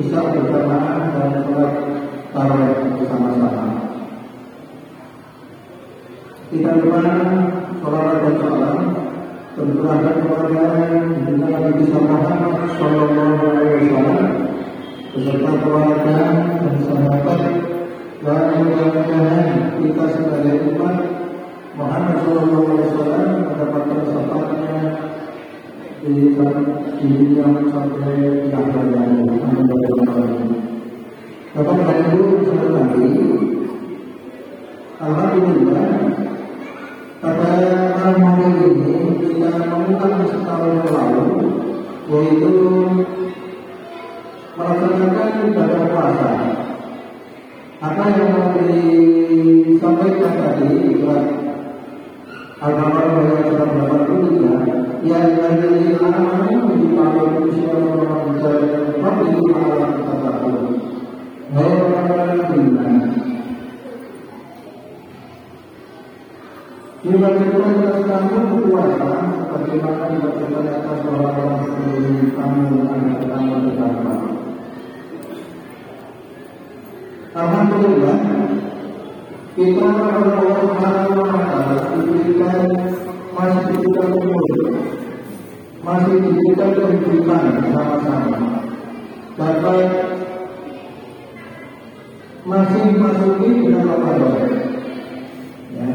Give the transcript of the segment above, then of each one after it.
isya berjamaah dan sholat bersama-sama. Kita lupa sholat dan salam beserta keluarga dan sahabat. Dan kita sebagai umat Muhammad Shallallahu Alaihi Wasallam di dunia sampai di akhir hayat. Bapak dan Ibu sekali Alhamdulillah pada malam hari ini kita mengulang setahun yang lalu yaitu melaksanakan ibadah puasa apa yang mau disampaikan tadi surat Al-Baqarah ayat 183 ya masih diberikan kehidupan sama-sama dapat masih masuki bulan Ramadan ya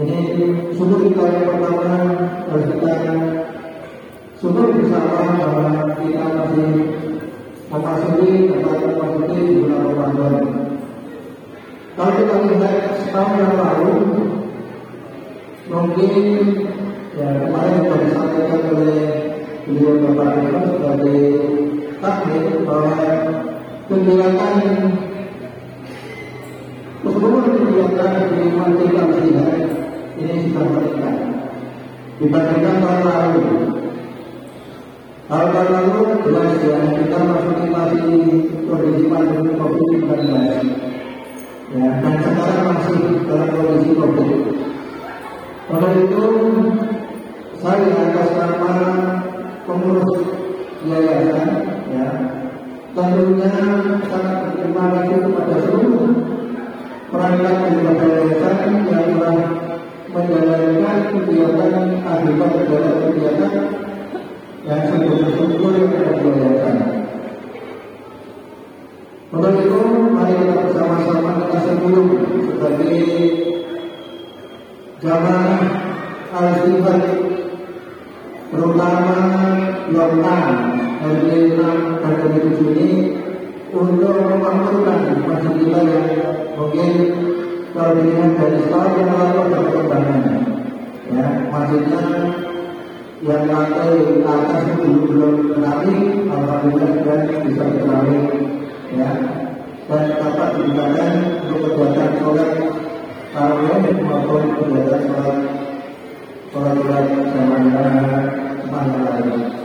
ini sungguh kita yang pertama harus kita syukur bersama bahwa kita masih memasuki atau memasuki bulan Ramadan. Kalau kita lihat setahun yang lalu, mungkin ya kemarin sudah disampaikan oleh beliau Bapak Ibu sebagai bahwa kegiatan keseluruhan kegiatan di kita melihat ini sudah meningkat dibandingkan tahun lalu. Tahun lalu jelas ya kita masih masih kondisi pandemi COVID-19 ya, dan sekarang masih dalam kondisi COVID. Oleh itu, saya atas nama pengurus yayasan, ya, tentunya sangat berterima kasih kepada seluruh perangkat daripada yayasan yang telah menjalankan kegiatan akibat kegiatan kegiatan yang sungguh-sungguh yang ada di. Untuk itu, mari kita bersama-sama kita sebelum sebagai jamaah al-istighfar terutama Yordan dari 6 dan dari 7 ini untuk memakmurkan masjid kita yang mungkin kalau dari setahun yang lalu ada perkembangan ya masjidnya yang lantai atas itu belum kenali alhamdulillah dan bisa kenali ya dan dapat digunakan untuk kegiatan sholat tarawih maupun kegiatan sholat sholat zaman mana lain.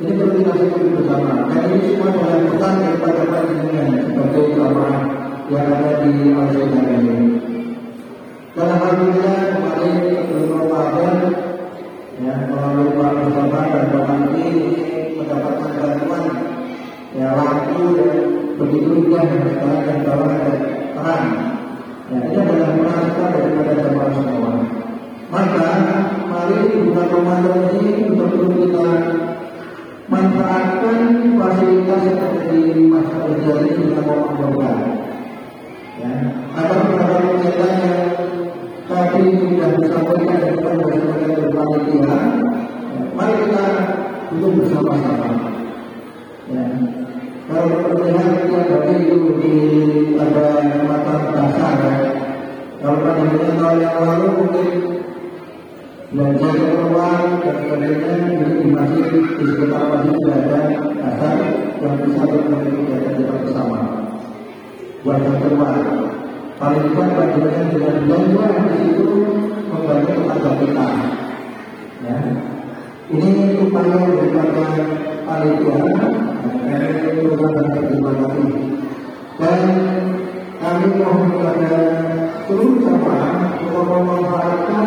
Ini perlu kita sebut bersama. Dan ini semua adalah pesan daripada panjenengan sebagai ulama yang ada di Al-Zaitun ini. Dan alhamdulillah kemarin sebelum Ramadan ya melalui Pak Mustafa dan Pak Nanti mendapatkan bantuan ya waktu dan begitu indah sekarang dan bawah ada. Ya ini adalah kita daripada jemaah semua. Maka mari bukan Ramadan ini untuk kita masa kerja ini kita mau melakukan. Ya, ada beberapa kegiatan yang tadi sudah disampaikan kepada masyarakat panitia. Mari kita duduk bersama-sama. Ya, kalau terlihat yang tadi itu di ada mata dasar ya. Kalau pada tahun yang lalu mungkin belajar dan sebagainya di masjid di sekitar masjid sudah ada asal yang bisa bermain kegiatan bersama buat keluar paling tidak bagaimana dengan belanja di situ kita ini upaya daripada panitia dari perusahaan terima kasih dan kami mohon kepada seluruh jamaah untuk memanfaatkan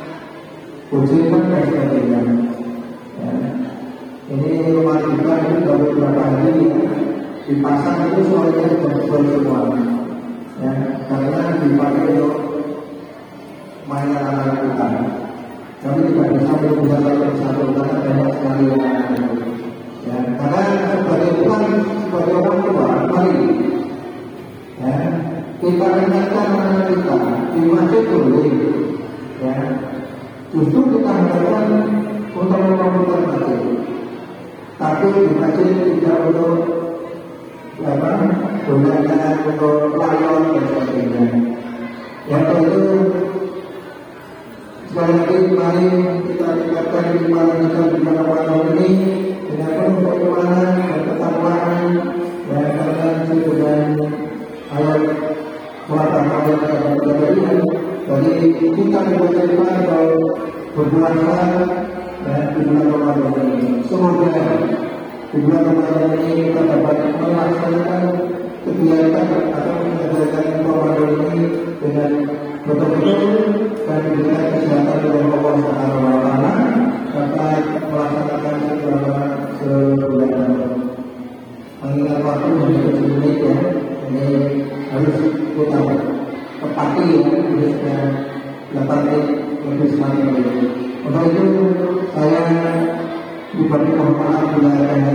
Ujian dan sebagainya ya. Ini rumah kita ini baru beberapa hari. Di pasar itu soalnya sudah jual semua ya. Karena dipakai untuk mainan anak kita Kami tidak bisa bisa satu satu karena banyak sekali yang Ya, karena sebagai Tuhan, sebagai orang tua, mari ya, kita ingatkan anak kita di masjid boleh ya justru kita harapkan membangun masjid tapi di masjid tidak untuk apa gunakan untuk layon dan sebagainya. Yang itu sekali lagi mari kita tingkatkan iman kita di mana ini berpuasa dan di bulan Ramadan ini. Semoga di bulan Ramadan ini kita dapat melaksanakan kegiatan atau mengerjakan Ramadan ini dengan betul-betul dan diberikan kesehatan oleh Allah Subhanahu wa taala serta melaksanakan segala sebulan mengingat waktu yang menit ya ini harus kita tepati ya harusnya dapat lebih semakin Untuk itu saya diberi mohon maaf